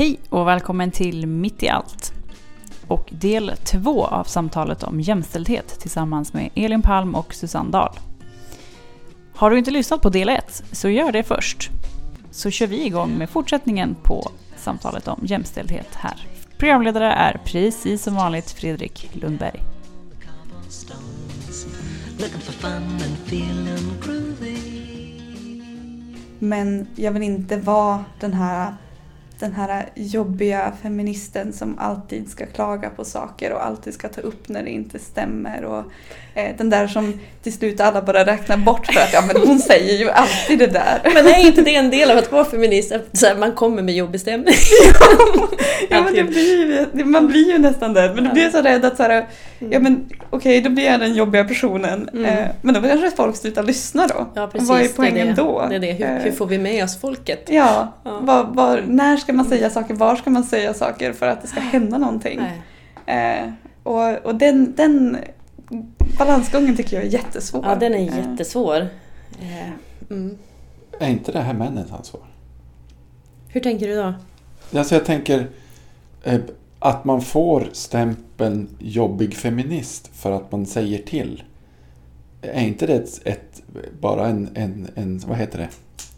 Hej och välkommen till Mitt i allt. Och del två av samtalet om jämställdhet tillsammans med Elin Palm och Susanne Dahl. Har du inte lyssnat på del ett, så gör det först. Så kör vi igång med fortsättningen på samtalet om jämställdhet här. Programledare är precis som vanligt Fredrik Lundberg. Men jag vill inte vara den här, den här jobbiga feministen som alltid ska klaga på saker och alltid ska ta upp när det inte stämmer. Och eh, den där som till slut alla bara räknar bort för att ja, men hon säger ju alltid det där. Men är inte det en del av att vara feminist? Så här, man kommer med jobbig stämning? ja, men det blir ju, man blir ju nästan det. Men du blir så rädd att så här, ja men okej, okay, då blir jag den jobbiga personen. Mm. Eh, men då kanske folk slutar lyssna då. Ja, precis. Vad är poängen det är det. då? Det är det. Hur, Eh, hur får vi med oss folket? Ja, Ja. Var, var, när ska man säga saker? Var ska man säga saker för att det ska hända någonting? Eh, och och den, den balansgången tycker jag är jättesvår. Ja, den är Eh, jättesvår. Eh, Mm. Är inte det här männens ansvar? Hur tänker du då? Alltså jag tänker eh, att man får stämpeln jobbig feminist för att man säger till. Är inte det ett, ett, bara en, en, en, vad heter det,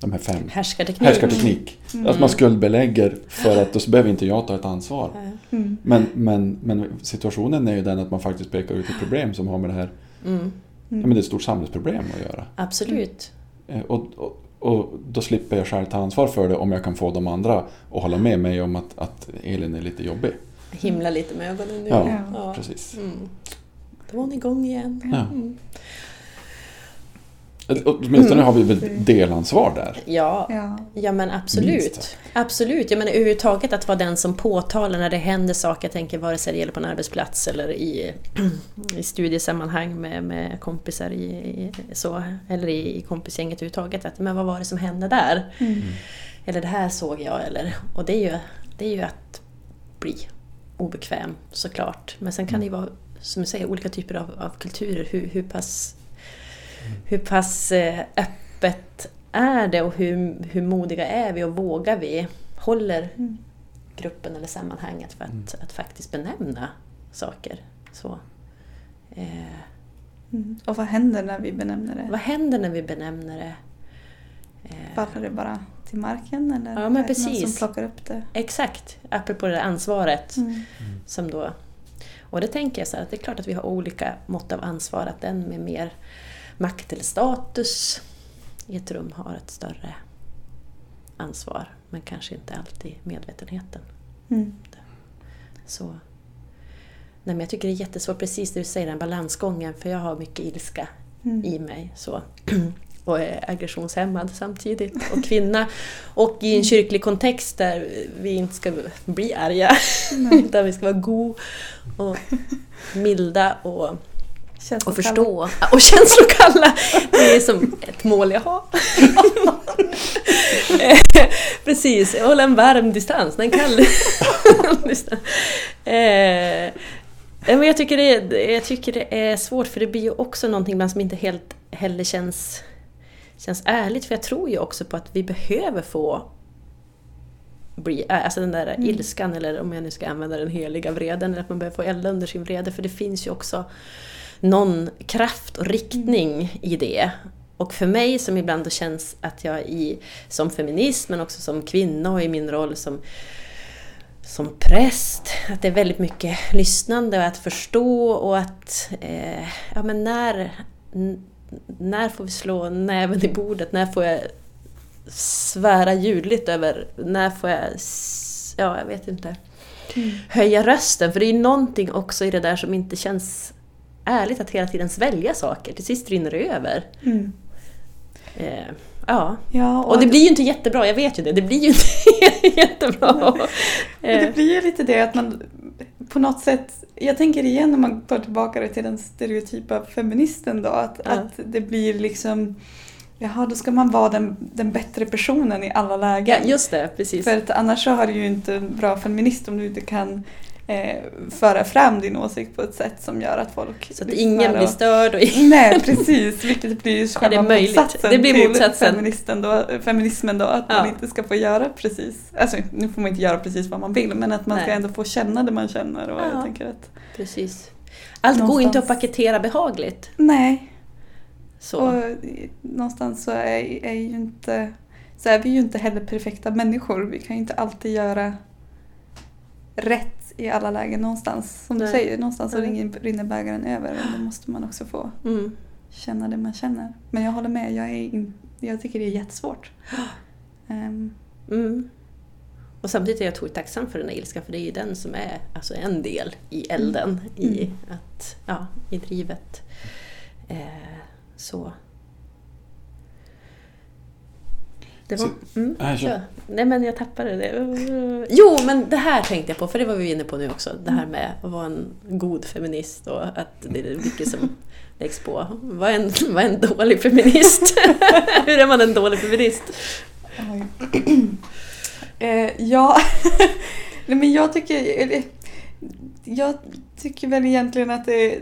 de här fem? Härskarteknik? Härskarteknik. Mm. Att man skuldbelägger för att då behöver inte jag ta ett ansvar. Mm. Men, men, men situationen är ju den att man faktiskt pekar ut ett problem som har med det här, Mm. ja, men det är ett stort samhällsproblem att göra. Absolut. Eh, Och, och, och då slipper jag själv ta ansvar för det om jag kan få de andra att hålla med mig om att, att Elin är lite jobbig. Himla lite med ögonen nu. Ja, Ja. precis. Mm. Då var hon igång igen. Ja. Mm. Eller Åtminstone Mm. har vi väl delansvar där. Ja, Ja. Ja men absolut. Absolut. Jag menar överhuvudtaget att vara den som påtalar när det händer saker. Jag tänker vare sig det gäller på en arbetsplats eller i, i studiesammanhang med, med kompisar i, i, så, eller i, i kompisgänget överhuvudtaget. Att, men vad var det som hände där? Mm. Eller det här såg jag. Eller, och det är, ju, det är ju att bli obekväm såklart. Men sen kan det ju vara, som du säger, olika typer av, av kulturer. Hur, hur pass, hur pass eh, öppet är det och hur, hur modiga är vi och vågar vi? Håller Mm. gruppen eller sammanhanget för att, Mm. att faktiskt benämna saker? Så. Eh, Mm. Och vad händer när vi benämner det? vad händer när vi benämner det? Eh, Faller det bara till marken eller Ja, men är det någon precis. som plockar upp det? Exakt, apropå det där ansvaret. Mm. Som då, och det tänker jag så här, att det är klart att vi har olika mått av ansvar. Att den med mer makt eller status i ett rum har ett större ansvar. Men kanske inte alltid medvetenheten. Mm. Så. Nej, men jag tycker det är jättesvårt, precis det du säger, den balansgången. För jag har mycket ilska Mm. i mig. Så. Och är aggressionshämmad samtidigt. Och kvinna. Och i en kyrklig kontext där vi inte ska bli arga. Utan vi ska vara go och milda och, och förstå. Och känslokalla. Det är som ett mål jag har. Precis, hålla en varm distans. En kall distans. Eh, men jag, tycker det, är- jag tycker det är svårt för det blir ju också någonting ibland som inte helt heller känns, känns ärligt. För jag tror ju också på att vi behöver få bli, alltså den där Mm. ilskan eller om jag nu ska använda den heliga vreden, eller att man behöver få elda under sin vrede. För det finns ju också någon kraft och riktning i det. Och för mig som ibland då känns att jag i, som feminist men också som kvinna och i min roll som som präst, att det är väldigt mycket lyssnande och att förstå och att eh, ja, men när, när får vi slå näven i bordet? När får jag svära ljudligt över, när får jag, ja jag vet inte, Mm. höja rösten? För det är ju någonting också i det där som inte känns ärligt att hela tiden svälja saker. Till sist rinner det över. Mm. Eh, ja, Ja, och det blir ju inte jättebra, jag vet ju det. Det blir ju inte jättebra. Men Eh, Det blir ju lite det att man på något sätt, jag tänker igen om man tar tillbaka det till den stereotypa feministen då, att, Ja. att det blir liksom, jaha då ska man vara den, den bättre personen i alla Ja, lägen. just det, precis. För att annars så har du ju inte en bra feminist om du inte kan eh, föra fram din åsikt på ett sätt som gör att folk Så att ingen blir störd och Nej, precis. Vilket blir det själva möjligt? motsatsen Det blir till motsatsen. Feministen då, feminismen då. Att Ja. man inte ska få göra precis, alltså nu får man inte göra precis vad man vill men att man ska Nej. ändå få känna det man känner. Och Ja. jag tänker att, Precis. Allt går ju inte att Någonstans. paketera behagligt. nej, Så. och någonstans så är, är, ju inte, så är vi ju inte heller perfekta människor. Vi kan ju inte alltid göra rätt i alla lägen någonstans. Som du Nej. säger, någonstans så Nej. rinner, rinner bägaren över och då måste man också få Mm. känna det man känner. Men jag håller med, jag, är in, jag tycker det är jättesvårt. Ehm, Mm. Och samtidigt är jag otroligt tacksam för den här ilskan för det är ju den som är alltså en del i elden, i, Mm. att, ja, i drivet. Eh, så. Det var, mm, kör. kör. Nej men jag tappade det. Jo men det här tänkte jag på, för det var vi inne på nu också. Det här med att vara en god feminist och att det är mycket som läggs på. Vad är en, vad är en dålig feminist? Hur är man en dålig feminist? Eh, ja, Nej, men jag tycker, jag tycker väl egentligen att det,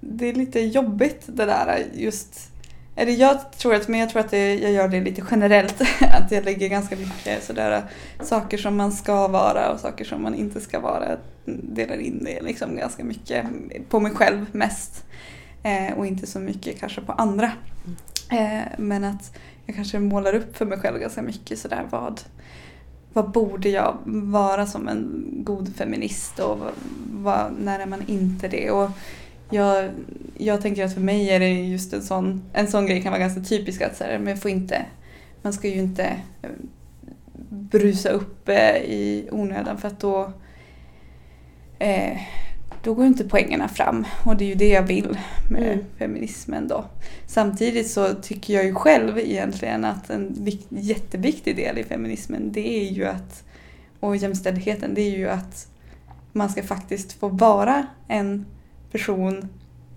det är lite jobbigt det där just eller jag tror att, men jag tror att det, jag gör det lite generellt. Att jag lägger ganska mycket sådär saker som man ska vara och saker som man inte ska vara. Delar in det liksom ganska mycket på mig själv mest. Eh, och inte så mycket kanske på andra. Eh, men att jag kanske målar upp för mig själv ganska mycket sådär vad, vad borde jag vara som en god feminist och vad, vad, när är man inte det? Och jag, jag tänker att för mig är det just en sån, en sån grej kan vara ganska typisk att så här, men får inte, man ska ju inte eh, brusa upp eh, i onödan för att då eh, då går inte poängerna fram och det är ju det jag vill med Mm. feminismen då. Samtidigt så tycker jag ju själv egentligen att en vik- jätteviktig del i feminismen det är ju att, och jämställdheten, det är ju att man ska faktiskt få vara en person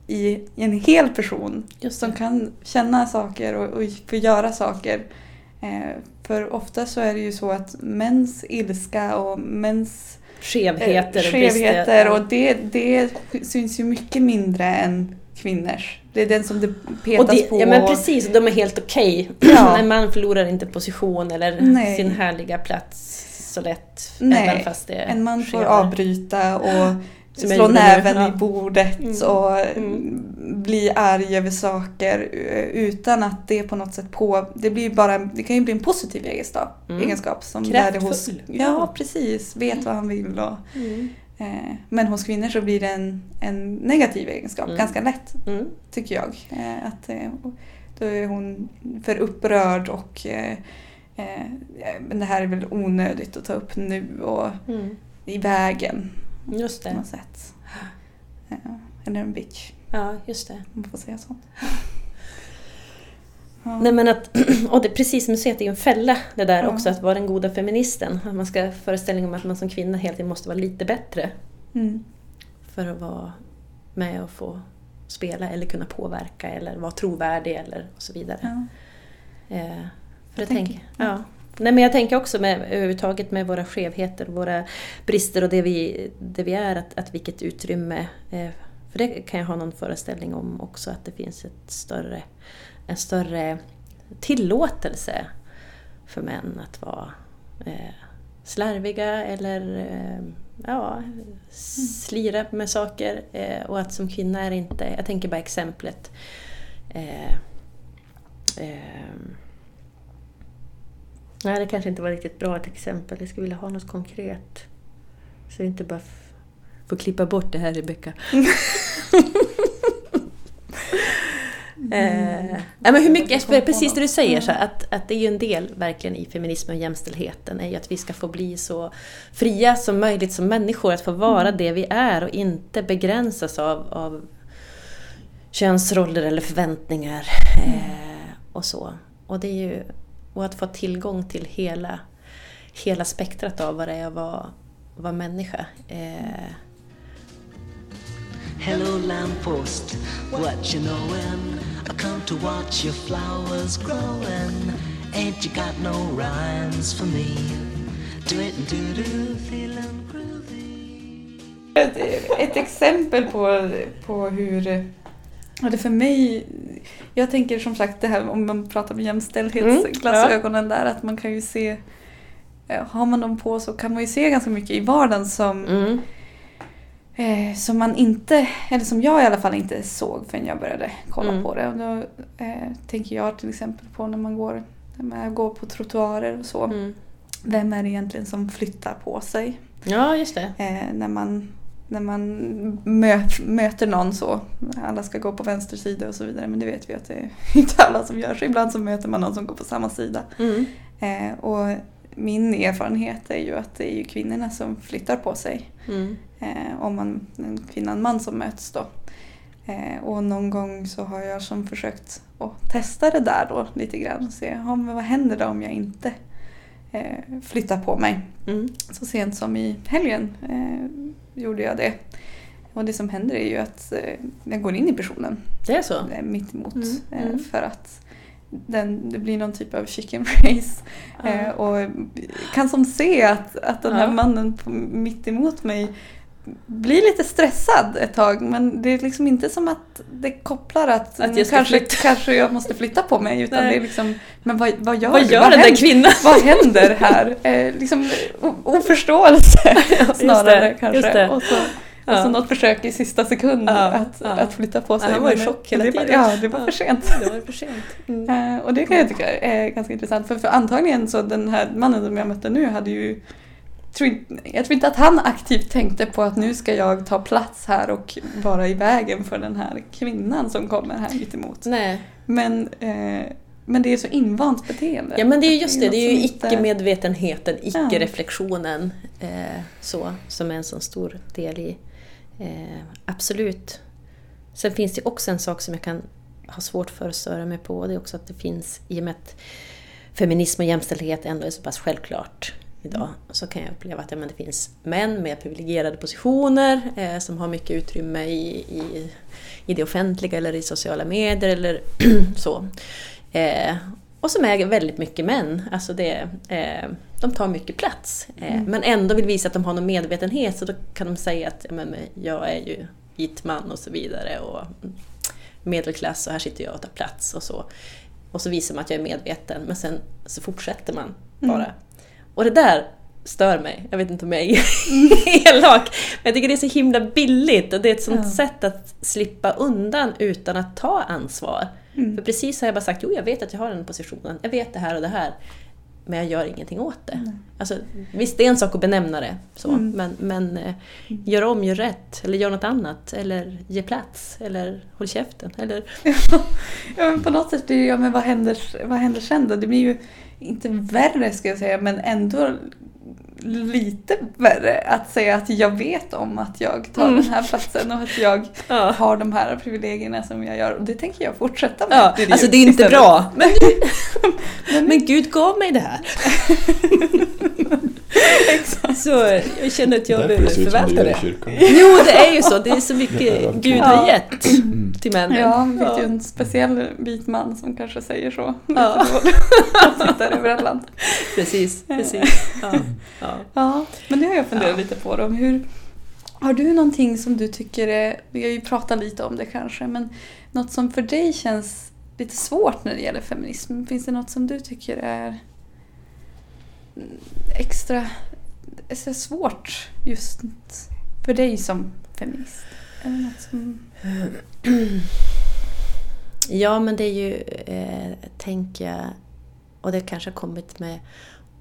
i en hel person Just som kan känna saker och, och få göra saker. Eh, för ofta så är det ju så att mäns ilska och mäns Skevheter eh, skevheter och det, det syns ju mycket mindre än kvinnors. Det är den som det petas det, på. ja men precis, de är helt okej. Ja. En man förlorar inte position eller Nej. sin härliga plats så lätt. Nej. Även fast det är En man får avbryta och Som slå nu. näven i bordet Mm. och Mm. bli arg över saker eh, utan att det på något sätt på... Det, blir bara, det kan ju bli en positiv egenskap. Mm. egenskap som det hos, Kraftfull. Ja, precis. Vet vad han vill. Och, Mm. eh, men hos kvinnor så blir det en, en negativ egenskap Mm. ganska lätt, Mm. tycker jag. Eh, att, eh, då är hon för upprörd och eh, men det här är väl onödigt att ta upp nu och Mm. i vägen Just på det. något sätt. Eller en bitch, Ja, just det. man får säga så. Ja. Nej men att, och det, precis det är en fälla det där Ja. också, att vara den goda feministen. Att man ska föreställningen om att man som kvinna hela tiden måste vara lite bättre Mm. för att vara med och få spela eller kunna påverka eller vara trovärdig eller och så vidare. Ja. Eh, för jag tänker- tänker, ja. Nej, men jag tänker också med, överhuvudtaget med våra skevheter, våra brister och det vi, det vi är, att, att vilket utrymme... Eh, för det kan jag ha någon föreställning om också, att det finns ett större, en större tillåtelse för män att vara eh, slarviga eller eh, ja, slira med saker. Eh, och att som kvinna är inte... Jag tänker bara exemplet. Eh, eh, nej, det kanske inte var riktigt bra ett exempel. Jag skulle vilja ha något konkret. Så inte bara får klippa bort det här, Rebecka. Eh, ja, men hur mycket, precis det du säger, så här, att, att det är ju en del verkligen i feminismen och jämställdheten, är ju att vi ska få bli så fria som möjligt som människor, att få vara det vi är och inte begränsas av, av könsroller eller förväntningar eh, och så. Och, det är ju, och att få tillgång till hela, hela spektrat av vad det är att vara, vara människa. Eh, Hello, lamppost, what you knowin'? I come to watch your flowers growin'. Ain't you got no rhymes for me? Do it and do do, feelin' groovy. Ett, ett exempel på, på hur Ja, det för mig, jag tänker som sagt det här om man pratar om jämställdhetsglasögonen där att man kan ju se eh, har man dem på så kan man ju se ganska mycket i vardagen som, Mm. eh, som man inte, eller som jag i alla fall inte såg förrän jag började kolla Mm. på det. Och då eh, tänker jag till exempel på när man går, när man går på trottoarer och så. Mm. Vem är det egentligen som flyttar på sig? Ja, just det. Eh, när man, när man mö, möter någon så. Alla ska gå på vänster sida och så vidare. Men det vet vi att det är inte alla som gör så. Ibland så möter man någon som går på samma sida. Mm. Eh, och min erfarenhet är ju att det är ju kvinnorna som flyttar på sig. Mm. Eh, om man, en kvinna och en man som möts då. Eh, och någon gång så har jag som försökt att testa det där då lite grann. Och se ja, men vad händer då om jag inte eh, flyttar på mig. Mm. Så sent som i helgen eh, gjorde jag det. Och det som händer är ju att eh, jag går in i personen Det är så? eh, mitt emot. Mm, Eh, mm. för att den, det blir någon typ av chicken race. Ja. och kan som se att, att den här Ja. mannen på, mitt emot mig blir lite stressad ett tag men det är liksom inte som att det kopplar att, Att jag kanske, flytta. kanske jag måste flytta på mig utan Nej. det är liksom men vad, vad gör Vad gör den där kvinnan? Vad händer här? Eh, liksom oförståelse snarare det, kanske. Och, så, och Ja. så något försök i sista sekund Ja, att, ja. att flytta på sig. han var i chock hela tiden. Ja, det var Ja. för sent. Det var för sent. Mm. Eh, och det kan jag tycka är ganska intressant. För, för antagligen så den här mannen som jag mötte nu hade ju tror inte, jag tror inte att han aktivt tänkte på att nu ska jag ta plats här och vara i vägen för den här kvinnan som kommer här mitt emot. Nej. Men, eh, men det är så invant beteende. Ja men det är ju just det, det är ju icke-medvetenheten, icke-reflektionen eh, så, som är en så stor del i. Eh, absolut. Sen finns det också en sak som jag kan ha svårt för att störa mig på. Det är också att det finns, i och med att feminism och jämställdhet ändå är så pass självklart idag, så kan jag uppleva att ja, men det finns män med privilegierade positioner eh, som har mycket utrymme i, i, i det offentliga eller i sociala medier eller så. Eh, och som äger väldigt mycket män. Alltså det, eh, de tar mycket plats. Eh, Men ändå vill visa att de har någon medvetenhet så då kan de säga att ja, men, jag är ju vit man och så vidare. Och mm, medelklass och här sitter jag och tar plats och så. Och så visar man att jag är medveten men sen så fortsätter man bara. Och det där stör mig. Jag vet inte om jag är elak. Men jag tycker det är så himla billigt och det är ett sånt Ja. sätt att slippa undan utan att ta ansvar. Mm. För precis har jag bara sagt, jo jag vet att jag har den positionen, jag vet det här och det här. Men jag gör ingenting åt det. Alltså, visst, det är en sak att benämna det, så, Mm. men, men eh, gör om, gör rätt, eller gör något annat, eller ge plats, eller håll käften. Eller, Ja, men på något sätt det ja, men vad händer, vad händer sen då? Det blir ju inte värre ska jag säga, men ändå lite värre att säga att jag vet om att jag tar Mm. den här platsen och att jag ja. har de här privilegierna som jag gör. Och det tänker jag fortsätta med. Ja, ju alltså det är inte istället. bra. Men, men Gud gav mig det här. Så jag känner att jag behöver det förvalta det det. Jo, det är ju så. Det är så Det mycket är Gud har gett Mm. till männen. Ja, vi vet ju en speciell vit man som kanske säger så. Ja. Han tittar över. Precis, precis. Ja. Ja. Ja, men det har jag funderat Ja. lite på. Då. Hur, har du någonting som du tycker är, vi har ju pratat lite om det kanske, men något som för dig känns lite svårt när det gäller feminism? Finns det något som du tycker är extra, extra svårt just för dig som feminist? Det något som... Ja, men det är ju, eh, tänker jag, och det kanske har kommit med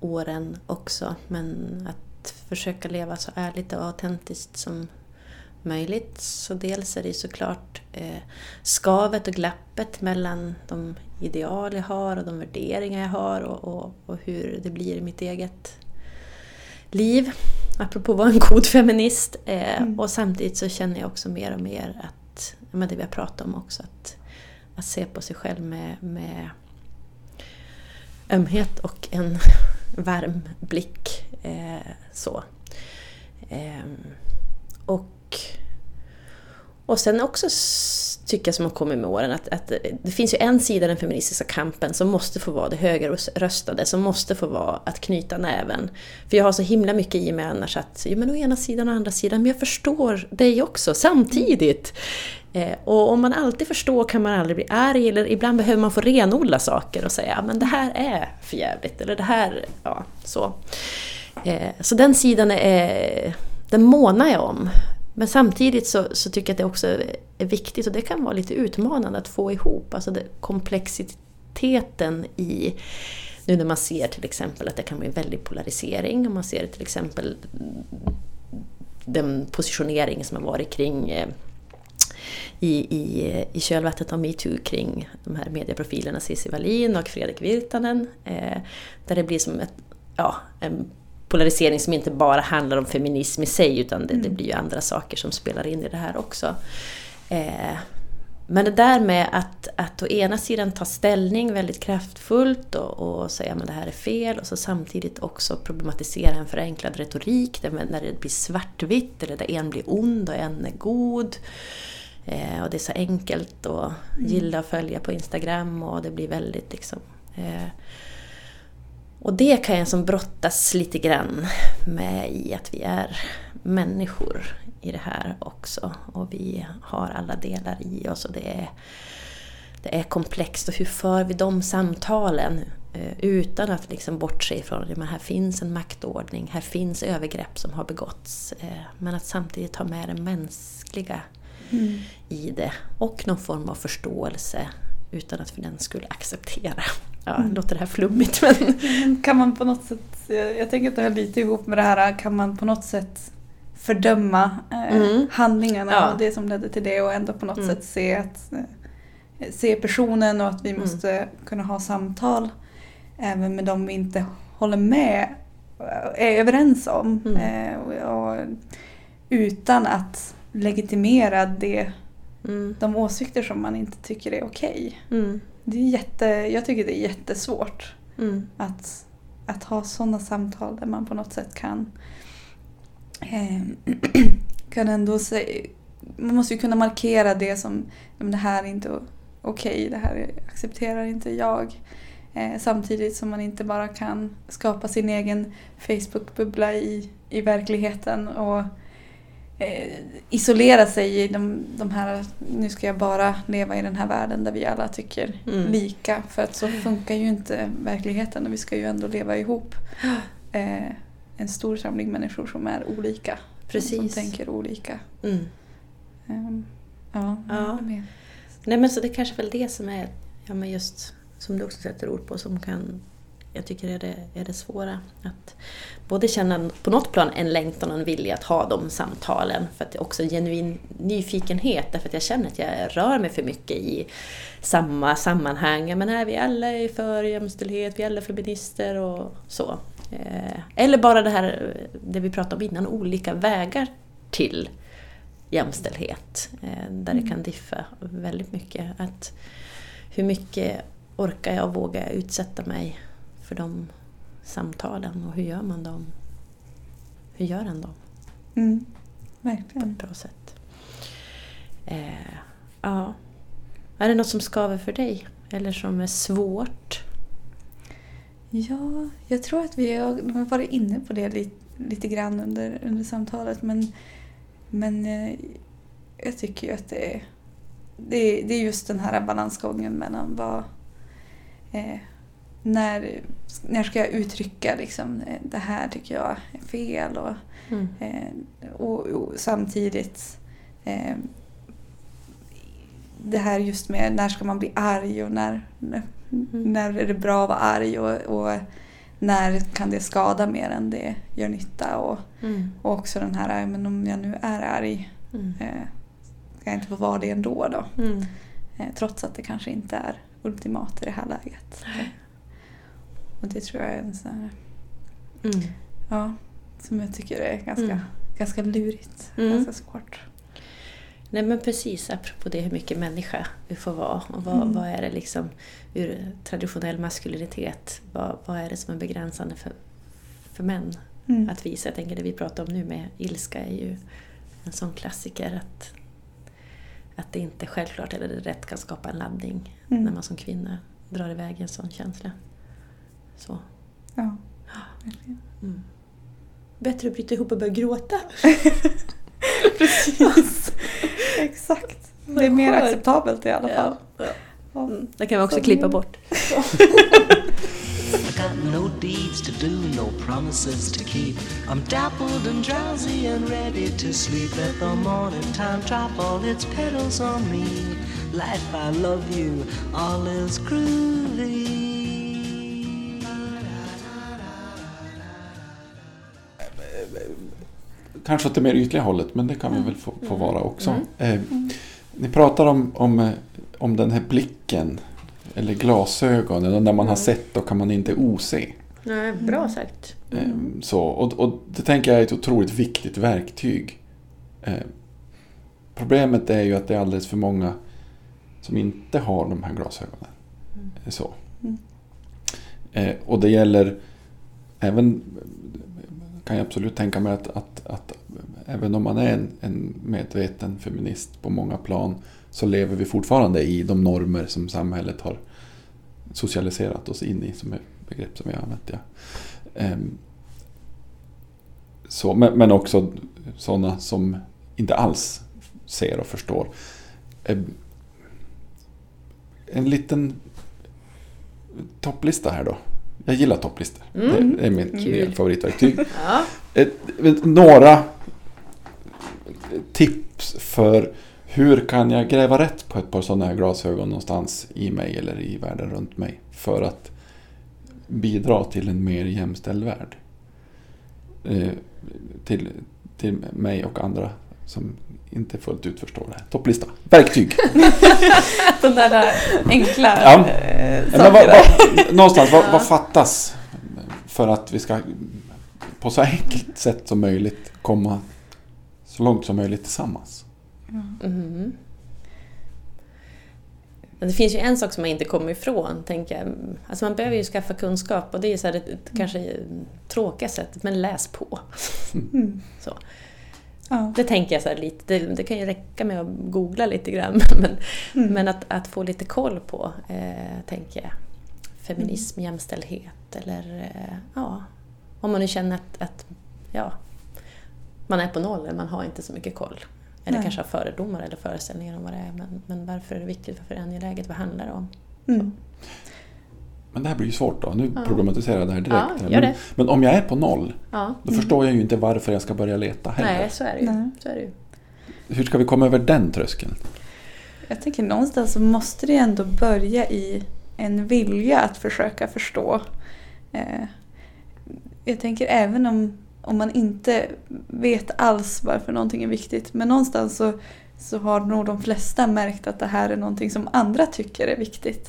åren också, men att försöka leva så ärligt och autentiskt som möjligt. Så dels är det ju såklart eh, skavet och glappet mellan de ideal jag har och de värderingar jag har och, och, och hur det blir i mitt eget liv. Apropå att vara en god feminist. Eh, Mm. Och samtidigt så känner jag också mer och mer att, men det vi har pratat om också, att, att se på sig själv med, med ömhet och en varm blick. Eh, så. Eh, och, och sen också tycker jag som har kommit med åren att, att det finns ju en sida i den feministiska kampen som måste få vara det högerröstade, som måste få vara att knyta näven. För jag har så himla mycket i mig annars att, ja men å ena sidan och andra sidan, men jag förstår dig också samtidigt. Eh, och om man alltid förstår kan man aldrig bli arg, eller ibland behöver man få renodla saker och säga men det här är för jävligt eller det här, ja så. Eh, så den sidan är, den månar jag om. Men samtidigt så, så, tycker jag att det också är viktigt och det kan vara lite utmanande att få ihop alltså det, komplexiteten i nu när man ser till exempel att det kan bli en väldig polarisering, om man ser till exempel den positionering som har varit kring eh, i, i, i kölvattnet av metoo kring de här medieprofilerna Cissi Wallin och Fredrik Virtanen. Eh, där det blir som ett, ja, en polarisering som inte bara handlar om feminism i sig utan det, mm. det blir ju andra saker som spelar in i det här också. Eh, men det där med att, att å ena sidan ta ställning väldigt kraftfullt och, och säga att det här är fel och så samtidigt också problematisera en förenklad retorik där, när det blir svartvitt eller där en blir ond och en är god. Eh, och det är så enkelt att mm. gilla och följa på Instagram och det blir väldigt liksom... Eh, och det kan jag som brottas lite grann med i att vi är människor i det här också. Och vi har alla delar i oss och det är, det är komplext. Och hur för vi de samtalen eh, utan att liksom bortse ifrån att här finns en maktordning, här finns övergrepp som har begåtts. Eh, men att samtidigt ha med det mänskliga mm. i det. Och någon form av förståelse utan att för den skulle acceptera. Ja, mm. låter det här flummigt men... Kan man på något sätt, jag tänker att det hör lite ihop med det här, kan man på något sätt fördöma eh, mm. handlingarna ja. och det som ledde till det och ändå på något mm. sätt se, att, eh, se personen och att vi mm. måste kunna ha samtal även med dem vi inte håller med, är överens om. Mm. Eh, och, och, utan att legitimera det, mm. de åsikter som man inte tycker är okej. Okay. Mm. Det är jätte, jag tycker det är jättesvårt mm. att, att ha sådana samtal där man på något sätt kan, eh, kan ändå säga, man måste ju kunna markera det som det här är inte okej, okay, det här accepterar inte jag. Eh, samtidigt som man inte bara kan skapa sin egen Facebook-bubbla i, i verkligheten och eh, isolera sig i de, de, här, nu ska jag bara leva i den här världen där vi alla tycker mm. lika. För att så funkar ju inte verkligheten och vi ska ju ändå leva ihop. Eh, en stor samling människor som är olika. Precis. Som tänker olika. Mm. Um, ja, ja. Nej men så det är kanske väl det som är, ja men just som du också sätter ord på, som kan jag tycker är det, är det svåra. Att både känna på något plan en längtan och en vilja att ha de samtalen. För att det är också en genuin nyfikenhet, därför att jag känner att jag rör mig för mycket i samma sammanhang. Men här, vi alla är för jämställdhet, vi alla är feminister och så. Eh, eller bara det här det vi pratade om innan, olika vägar till jämställdhet. Eh, där det mm. kan diffa väldigt mycket. Att hur mycket orkar jag och vågar jag utsätta mig för de samtalen och hur gör man dem? Hur gör en dem? Mm, verkligen. På ett bra sätt. Eh, ja. Är det något som skaver för dig? Eller som är svårt? Ja, jag tror att vi har varit inne på det lite, lite grann under, under samtalet men, men eh, jag tycker ju att det är, det är, det är just den här balansgången mellan vad, eh, när, när ska jag uttrycka liksom, eh, det här tycker jag är fel och, mm. eh, och, och, samtidigt eh, det här just med när ska man bli arg och när, när, mm. när är det bra att vara arg och, och, när kan det skada mer än det gör nytta och, mm. och också den här, men om jag nu är arg mm. eh, ska jag inte få vara det ändå då? Mm. Eh, trots att det kanske inte är ultimat i det här läget. Och det tror jag är en sån här, mm. ja, som jag tycker är ganska, mm. ganska lurigt. Mm. Ganska svårt. Nej men precis, apropå det hur mycket människa vi får vara. Och vad, mm. vad är det liksom ur traditionell maskulinitet, vad, vad är det som är begränsande för, för män mm. att visa? Jag tänker det vi pratar om nu med ilska är ju en sån klassiker. att att det inte självklart eller rätt kan skapa en laddning Mm. när man som kvinna drar iväg en sån känsla. Så. Ja. Mm. Bättre att bryta ihop och börja gråta. Precis. Exakt. Det är mer acceptabelt i alla fall. Ja. Ja. Mm. Det kan vi också Så klippa bort. No deeds to do, no promises to keep. I'm dappled and drowsy and ready to sleep. Let the morning time drop all its petals on me. Life, I love you, all is groovy. Kanske åt det mer ytliga hållet, men det kan vi väl få, få vara också. Eh, ni pratar om, om, eh, om den här blicken, eller glasögonen, och när man har sett då kan man inte ose. Nej, bra sagt. Eh, Så, och, och det tänker jag är ett otroligt viktigt verktyg. Eh, Problemet är ju att det är alldeles för många som inte har de här glasögonen. Eh, Så. Mm. Eh, och det gäller även, kan jag absolut tänka mig att, att, att även om man är en, en medveten feminist på många plan så lever vi fortfarande i de normer som samhället har socialiserat oss in i, som är begrepp som vi har använt. Ja. Ehm, så, men, men också sådana som inte alls ser och förstår. Ehm, en liten topplista här då. Jag gillar topplistor. Mm. Det är mitt Kul. favoritverktyg. Ja. Några tips för hur kan jag gräva rätt på ett par sådana här glasögon någonstans i mig eller i världen runt mig för att bidra till en mer jämställd värld. Eh, till, till mig och andra som inte fullt ut förstår det här. Topplista. Verktyg. De där enkla Ja. eh, men vad, sakerna. vad, någonstans, vad, vad fattas för att vi ska på så enkelt sätt som möjligt komma så långt som möjligt tillsammans? Mhm. Men det finns ju en sak som man inte kommer ifrån, tänker jag. Alltså man behöver ju skaffa kunskap och det är så här ett kanske tråkiga sättet, men läs på. Mm. Så. Ja. Det tänker jag så lite, det, det kan ju räcka med att googla lite grann, men, Mm. men att, att få lite koll på, eh, tänker jag, feminism, jämställdhet eller eh, ja, om man nu känner att, att ja, man är på noll eller man har inte så mycket koll. Eller Nej. kanske har fördomar eller föreställningar om vad det är. Men, men varför är det viktigt? Varför är det angeläget? Vad handlar det om? Mm. Men det här blir ju svårt då. Nu Ja. problematiserar jag det här direkt. Ja, men, det. men om jag är på noll, Ja. då förstår jag ju inte varför jag ska börja leta heller. Nej, så är det ju. Nej. Så är det ju. Hur ska vi komma över den tröskeln? Jag tänker någonstans så måste det ändå börja i en vilja att försöka förstå. Eh, jag tänker även om, om man inte vet alls varför någonting är viktigt. Men någonstans så, så har nog de flesta märkt att det här är någonting som andra tycker är viktigt.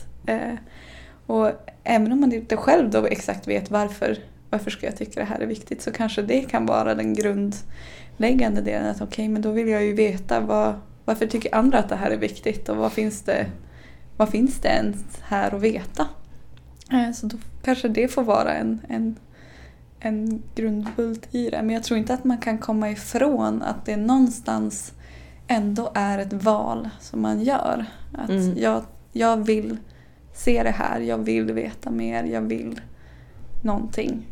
Och även om man inte själv då exakt vet varför, varför ska jag tycka det här är viktigt så kanske det kan vara den grundläggande delen. Att okej, men då vill jag ju veta vad, varför tycker andra att det här är viktigt och vad finns det, vad finns det ens här att veta? Eh, Så då kanske det får vara en, en, en grundbult i det. Men jag tror inte att man kan komma ifrån att det någonstans ändå är ett val som man gör. Att Mm. jag, jag vill se det här, jag vill veta mer, jag vill någonting.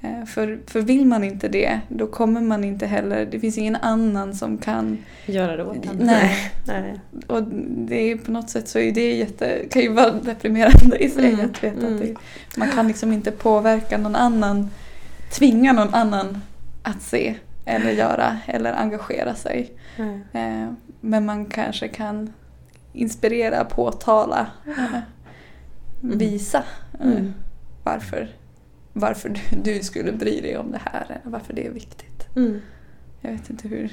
Eh, För, för vill man inte det, då kommer man inte heller, det finns ingen annan som kan Göra det åt en. Nej. Nej. och det är på något sätt så är det jätte, kan ju vara deprimerande i sig Mm, att veta mm. att det, man kan liksom inte påverka någon annan, tvinga någon annan att se eller göra eller engagera sig. Nej. Eh, men man kanske kan inspirera, påtala, Mm. visa eh, Mm. varför, varför du, du skulle bry dig om det här varför det är viktigt. Mm. Jag vet inte hur...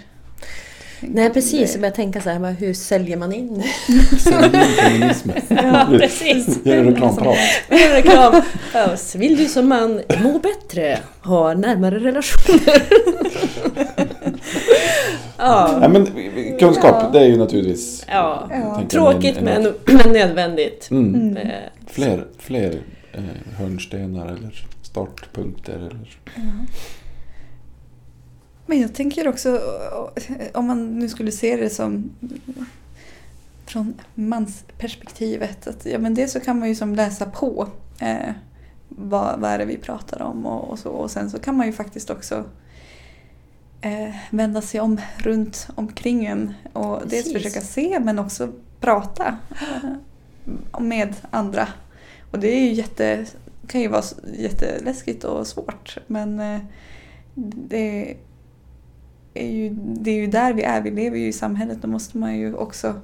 Nej precis, jag Det- börjar tänka så här, hur säljer man in? Sälja in feminismen. ja, precis. Gör reklamprat. Reklam. Ja, vill du som man må bättre, ha närmare relationer. ja. Nej, men kunskap, Ja. det är ju naturligtvis... ja. Ja. tänker Tråkigt en- en- men, men nödvändigt. Mm. Mm. Fler, fler eh, hörnstenar eller startpunkter. Eller... Men jag tänker också, om man nu skulle se det som från mansperspektivet. Att, ja, men dels så kan man ju som läsa på eh, vad, vad är det vi pratar om och, och så. Och sen så kan man ju faktiskt också eh, vända sig om runt omkring en och dels Precis. försöka se men också prata eh, med andra. Och det är ju jätte, kan ju vara jätteläskigt och svårt men eh, det är, ju, det är ju där vi är, vi lever ju i samhället. Då måste man ju också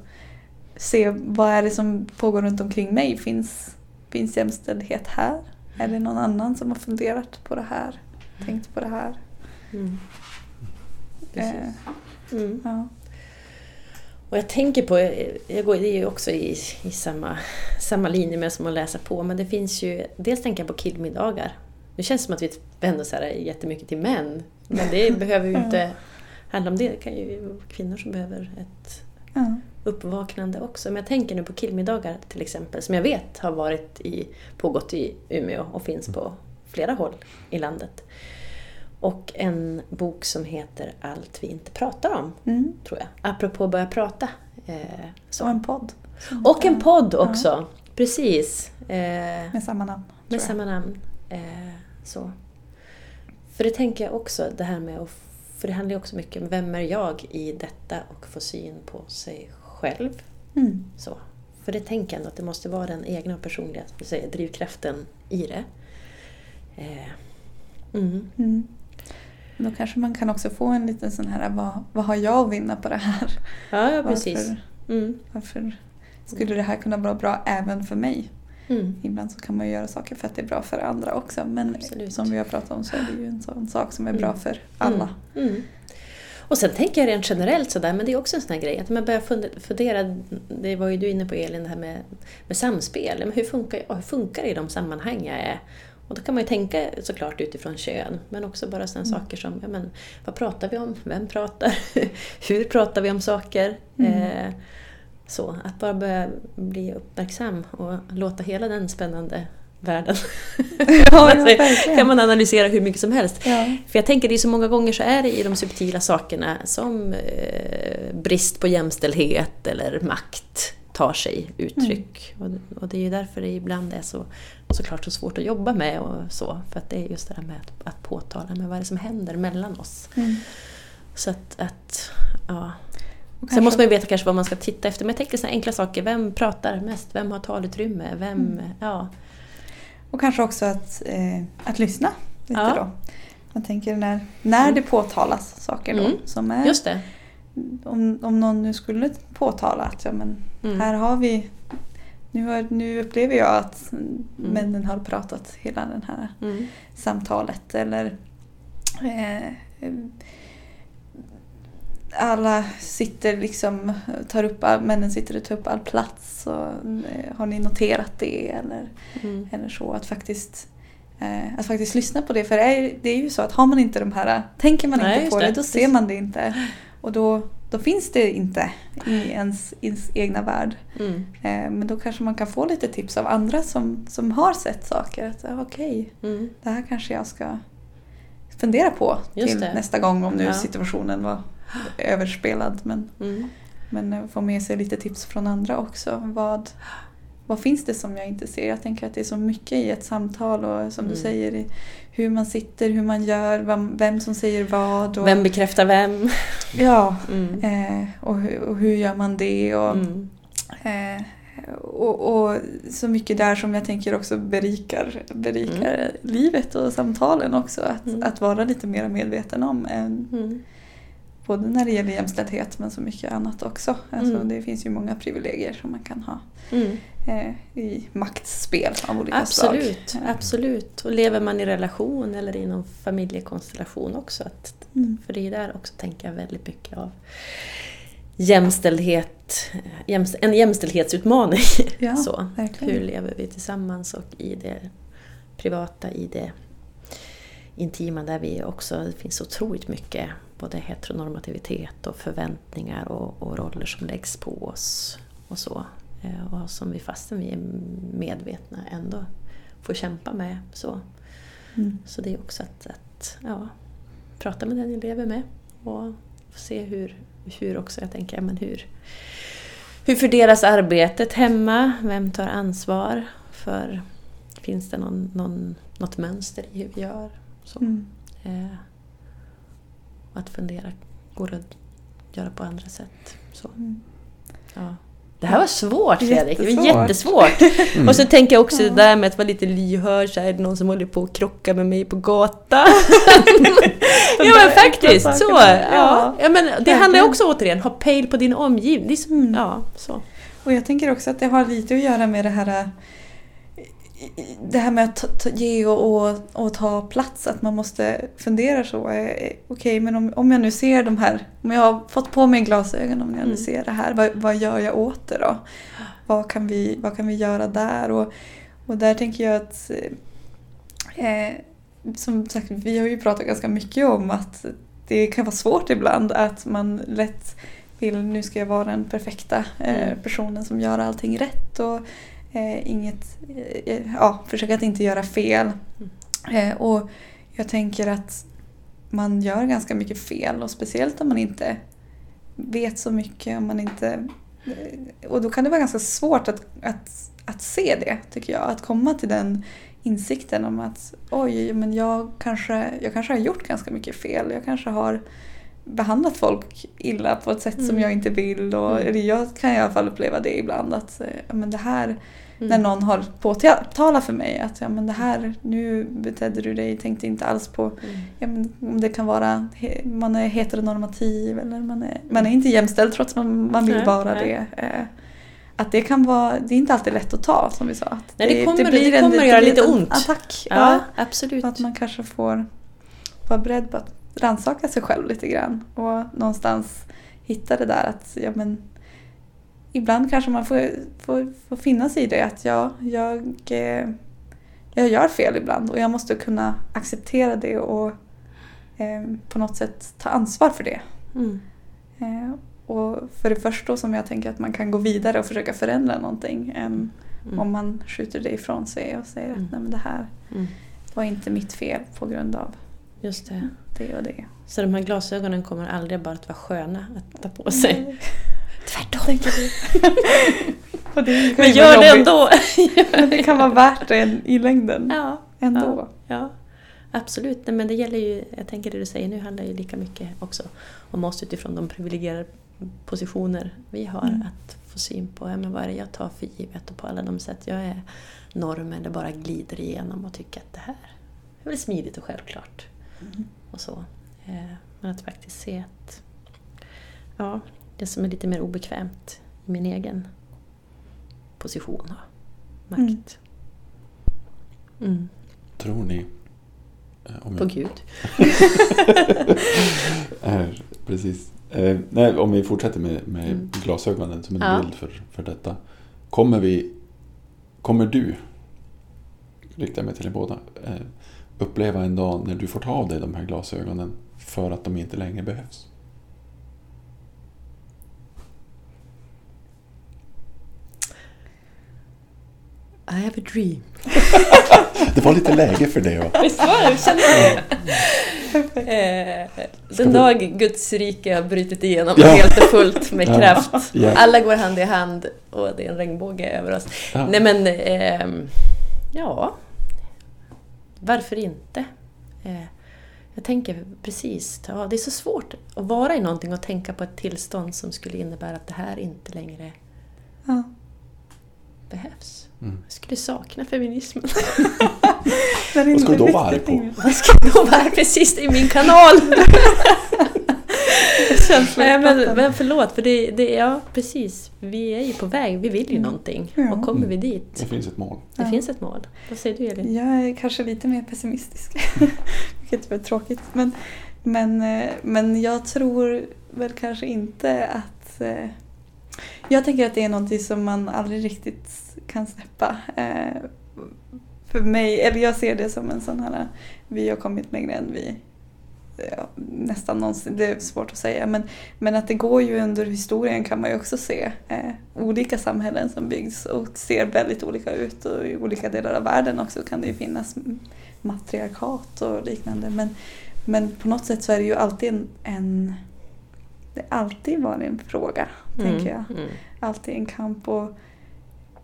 se vad är det som pågår runt omkring mig. Finns, finns jämställdhet här? Är det någon annan som har funderat på det här? Tänkt på det här? Mm. Eh, Mm. ja. Och jag tänker på, jag går, det är ju också i, i samma, samma linje med som att läsa på, men det finns ju, dels tänker jag på killmiddagar. Det känns som att vi vänder så här jättemycket till män, men det behöver ju inte handla om det. Det kan ju vara kvinnor som behöver ett Ja. uppvaknande också. Men jag tänker nu på killmiddagar till exempel, som jag vet har varit i, pågått i Umeå och finns på flera håll i landet. Och en bok som heter Allt vi inte pratar om, Mm. tror jag. Apropå börja prata. Eh, så. Och en podd. Och en podd också. Precis. Eh, Med samma namn. med samma namn. Eh, så. För det tänker jag också, det här med att... För det handlar ju också mycket om vem är jag i detta och få syn på sig själv. Mm. Så. För det tänker jag ändå att det måste vara den egna och personliga säga, drivkraften i det. Eh, mm. Mm. Då kanske man kan också få en liten sån här, vad, vad har jag att vinna på det här? Ja, ja, precis. Varför, Mm. varför skulle det här kunna vara bra även för mig? Mm. Ibland så kan man ju göra saker för att det är bra för andra också. Men Absolut. som vi har pratat om så är det ju en sån sak som är bra Mm. för alla. Mm. Mm. Och sen tänker jag rent generellt sådär, men det är också en sån här grej, att man börjar funde- fundera, det var ju du inne på Elin, det här med, med samspel. Men hur, funkar, hur funkar det i de sammanhang jag är? Och då kan man ju tänka såklart utifrån kön, men också bara sådana Mm. saker som, ja, men, vad pratar vi om? Vem pratar? hur pratar vi om saker? Mm. Eh, så, att bara börja bli uppmärksam och låta hela den spännande världen Ja, Alltså, kan man analysera hur mycket som helst. Ja. För jag tänker det är så många gånger så är det i de subtila sakerna som eh, brist på jämställdhet eller makt tar sig uttryck. Och, och det är ju därför det ibland är så såklart så svårt att jobba med och så. För att det är just det här med att, att påtala men vad är det som händer mellan oss. Mm. Så att, att ja. Sen kanske- måste man ju veta kanske vad man ska titta efter. Men jag tänker sådana enkla saker. Vem pratar mest? Vem har talutrymme? Vem, Mm. ja. Och kanske också att, eh, att lyssna lite Ja. då. Jag tänker när, när Mm. det påtalas saker då. Mm. Som är, Just det. om, om någon nu skulle påtala att ja, men Mm. här har vi nu, har, nu upplever jag att männen har pratat hela det här Mm. samtalet eller eh, alla sitter liksom, tar upp, männen sitter och tar upp all plats. Och, eh, har ni noterat det? Eller, Mm. eller så. Att faktiskt, eh, att faktiskt lyssna på det. För det är, det är ju så att har man inte de här, tänker man Nej, inte på det, det. då ser man det inte. Och då, då finns det inte i ens, ens egna värld. Mm. Eh, men då kanske man kan få lite tips av andra som, som har sett saker. Att ja, okej, Mm. det här kanske jag ska fundera på Just till det. nästa gång om nu Ja. situationen var överspelad. Men, Mm. men eh, få med sig lite tips från andra också. Vad, vad finns det som jag inte ser? Jag tänker att det är så mycket i ett samtal och som du Mm. säger i hur man sitter, hur man gör, vem, vem som säger vad. Och, Vem bekräftar vem? Ja, Mm. eh, och, hur, och hur gör man det? Och, Mm. Eh, och, och så mycket där som jag tänker också berikar, berikar livet och samtalen också. Att, Mm. att vara lite mer medveten om. Mm. Både när det gäller jämställdhet men så mycket annat också. Alltså, Mm. Det finns ju många privilegier som man kan ha Mm. eh, i maktspel av olika slag. Absolut, Eh, absolut. Och lever man i relation eller i någon familjekonstellation också. Att, Mm. för det är där också tänker jag väldigt mycket av jämställdhet, jämst, en jämställdhetsutmaning. Ja, Så. verkligen. Hur lever vi tillsammans och i det privata, i det intima där vi också, det finns otroligt mycket både heteronormativitet och förväntningar och, och roller som läggs på oss och så. Eh, Och som vi fastän vi är medvetna ändå får kämpa med. Så, Mm. så det är också att, att ja, prata med den jag lever med och se hur, hur också, jag tänker, men hur, Hur fördelas arbetet hemma? Vem tar ansvar för... Finns det någon, någon, något mönster i hur vi gör? Så. Mm. Eh, att fundera, går det att göra på andra sätt? Så. Mm. Ja. Det här var svårt Fredrik, det var Jättesvårt. jättesvårt. Mm. Och så tänker jag också det där med att vara lite lyhörd, så är det någon som håller på att krocka med mig på gatan? ja men faktiskt, så! Ja. Ja, men det handlar också återigen, ha pejl på din omgivning. Som, Mm. ja, så. Och jag tänker också att det har lite att göra med det här det här med att ge och, och, och ta plats, att man måste fundera så. eh, eh, Okej, men om, om jag nu ser de här, om jag har fått på mig glasögon, om jag nu Mm. ser det här, vad, vad gör jag åt det då? Vad kan vi, vad kan vi göra där? Och, och där tänker jag att eh, som sagt, vi har ju pratat ganska mycket om att det kan vara svårt ibland att man lätt vill, nu ska jag vara den perfekta eh, Mm. personen som gör allting rätt och eh, inget, eh, ja, försöka att inte göra fel. Mm. Eh, och jag tänker att man gör ganska mycket fel och speciellt om man inte vet så mycket, om man inte... eh, Och då kan det vara ganska svårt att, att, att se det, tycker jag. Att komma till den insikten om att oj, men jag kanske, jag kanske har gjort ganska mycket fel. Jag kanske har behandlat folk illa på ett sätt som Mm. jag inte vill. Och, Mm. eller jag kan i alla fall uppleva det ibland. Att eh, men det här, Mm. när någon har påtalat för mig att ja, men det här, nu betedde du dig, tänkte inte alls på Mm. ja, men om det kan vara man är heteronormativ eller man är, man är inte jämställd trots att man, man vill Nej, vara nej. det. Eh, Att det kan vara, det är inte alltid lätt att ta som vi sa. Att Nej, det kommer- det en- kommer göra blir lite en ont. Attack. Ja, Ja. absolut. Att man kanske får vara beredd på att rannsaka sig själv lite grann och någonstans hitta det där att ja, men, ibland kanske man får, får, får finna sig i det att ja, jag, eh, jag gör fel ibland och jag måste kunna acceptera det och eh, på något sätt ta ansvar för det. Mm. Eh, och för det första som jag tänker att man kan gå vidare och försöka förändra någonting än Mm. om man skjuter det ifrån sig och säger Mm. att nej men det här Mm. var inte mitt fel på grund av Just det. det och det. Så de här glasögonen kommer aldrig bara att vara sköna att ta på sig. Nej, Tvärtom. det Men gör det ändå! Men det kan vara värt det i längden ja, ändå. ja, absolut. Nej, men det gäller ju, jag tänker det du säger nu handlar ju lika mycket också om oss utifrån de privilegierade positioner vi har. Mm. Att få syn på ja, men vad är det jag tar för givet och på alla de sätt jag är norm eller bara glider igenom och tycker att det här är väl smidigt och självklart. Mm. och så. Eh, Men att faktiskt se att ja, det som är lite mer obekvämt i min egen position och makt. Mm. Tror ni... eh, Om På jag, Gud. är, precis. Eh, nej, om vi fortsätter med, med Mm. glasögonen som en Ja. bild för, för detta. Kommer vi... Kommer du, riktar mig till er båda, eh, uppleva en dag när du får ta av dig de här glasögonen för att de inte längre behövs? I have a dream. Det var lite läge för det. Va? Visst var det? Kände det? Eh, Den dag Guds rike har brutit igenom Ja. helt och fullt med Ja. kraft. Ja. Alla går hand i hand och det är en regnbåge över oss. Ja. Nej men, ehm, ja. Varför inte? Eh, jag tänker precis, ja, det är så svårt att vara i någonting och tänka på ett tillstånd som skulle innebära att det här inte längre Ja. behövs. Mm. Jag skulle sakna feminismen. Vad ska du då vara arg på? Vad ska då vara precis är min kanal? Nej men, men förlåt, för det, det, ja precis. Vi är ju på väg, vi vill ju Mm. någonting. Ja. Och kommer vi dit, Det finns ett mål. det Ja. finns ett mål. Vad säger du Elin? Jag är kanske lite mer pessimistisk. Vilket är tråkigt. Men, men, eh, men jag tror väl kanske inte att... eh, Jag tänker att det är någonting som man aldrig riktigt kan släppa. Eh, För mig, eller jag ser det som en sån här... Vi har kommit längre än vi ja, nästan någonsin, det är svårt att säga. Men, men att det går ju under historien kan man ju också se eh, olika samhällen som byggs och ser väldigt olika ut och i olika delar av världen också kan det ju finnas matriarkat och liknande. Men, men på något sätt så är det ju alltid en, en det har alltid varit en fråga, tänker jag. Mm. Alltid en kamp och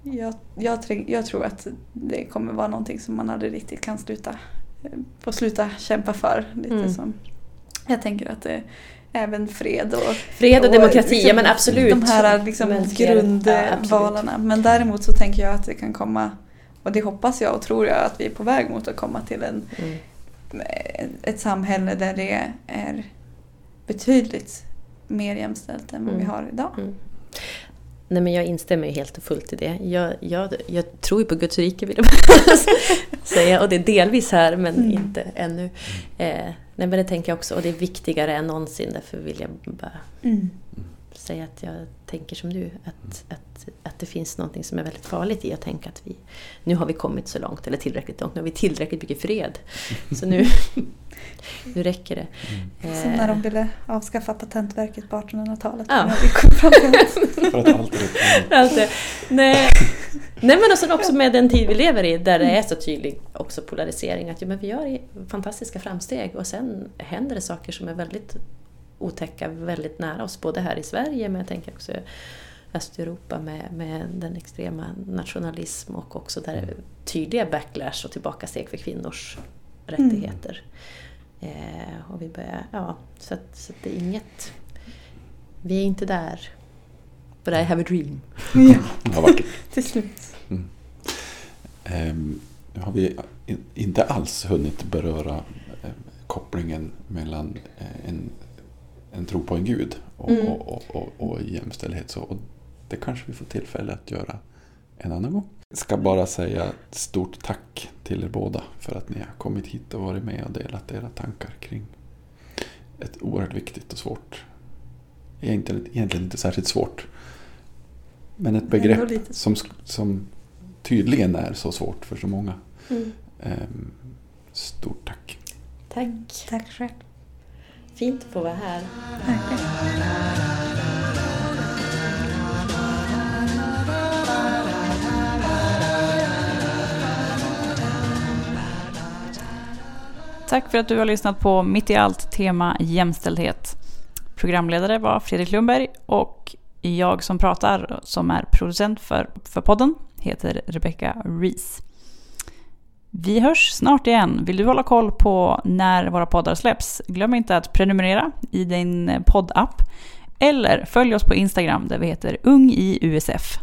jag, jag, jag tror att det kommer vara någonting som man aldrig riktigt kan sluta, eh, få sluta kämpa för. Lite Mm. som, jag tänker att det, även fred och Fred och Och demokrati, liksom ja men absolut. de här liksom Mänskliga- ja, grundvalarna. Men däremot så tänker jag att det kan komma, och det hoppas jag och tror jag att vi är på väg mot att komma till en, Mm. ett samhälle där det är betydligt mer jämställt än vad vi Mm. har idag. Mm. Nej men jag instämmer ju helt och fullt i det. Jag, jag, jag tror ju på Guds rike vill jag bara säga. Och det är delvis här men Mm. inte ännu. Eh, nej men det tänker jag också och det är viktigare än någonsin. Därför vill jag bara Mm. Säga att jag tänker som du. Att, att, att det finns någonting som är väldigt farligt i att tänka att vi nu har vi kommit så långt, eller tillräckligt långt, nu har vi tillräckligt mycket fred. Så nu, nu räcker det. Som när de Eh, ville avskaffa Patentverket på 1800-talet. Ja. När vi kom fram till att- För att allt är rätt. Allt det. Nej. Nej men också, också med den tid vi lever i där det är så tydlig också polarisering att ja, men vi gör fantastiska framsteg och sen händer det saker som är väldigt otäcka väldigt nära oss. Både här i Sverige men jag tänker också Östeuropa med, med den extrema nationalism och också där är tydliga backlash och tillbakasteg för kvinnors rättigheter. Eh, och vi börjar, ja, så att, så att det är inget... Vi är inte där. But I have a dream. ja, Ja, till slut. Ehm, Nu har vi in- inte alls hunnit beröra eh, kopplingen mellan eh, en, en tro på en gud och, Mm. och, och, och, och jämställdhet. Så, och det kanske vi får tillfälle att göra en annan gång. Jag ska bara säga stort tack till er båda för att ni har kommit hit och varit med och delat era tankar kring ett oerhört viktigt och svårt, egentligen, egentligen inte särskilt svårt, men ett begrepp som, som tydligen är så svårt för så många. Mm. Ehm, Stort tack. Tack. Tack själv. Fint att få vara här. Tack för att du har lyssnat på Mitt i allt tema jämställdhet. Programledare var Fredrik Lundberg och jag som pratar, som är producent för, för podden, heter Rebecca Rees. Vi hörs snart igen. Vill du hålla koll på när våra poddar släpps? Glöm inte att prenumerera i din poddapp eller följ oss på Instagram där vi heter Ung i USF.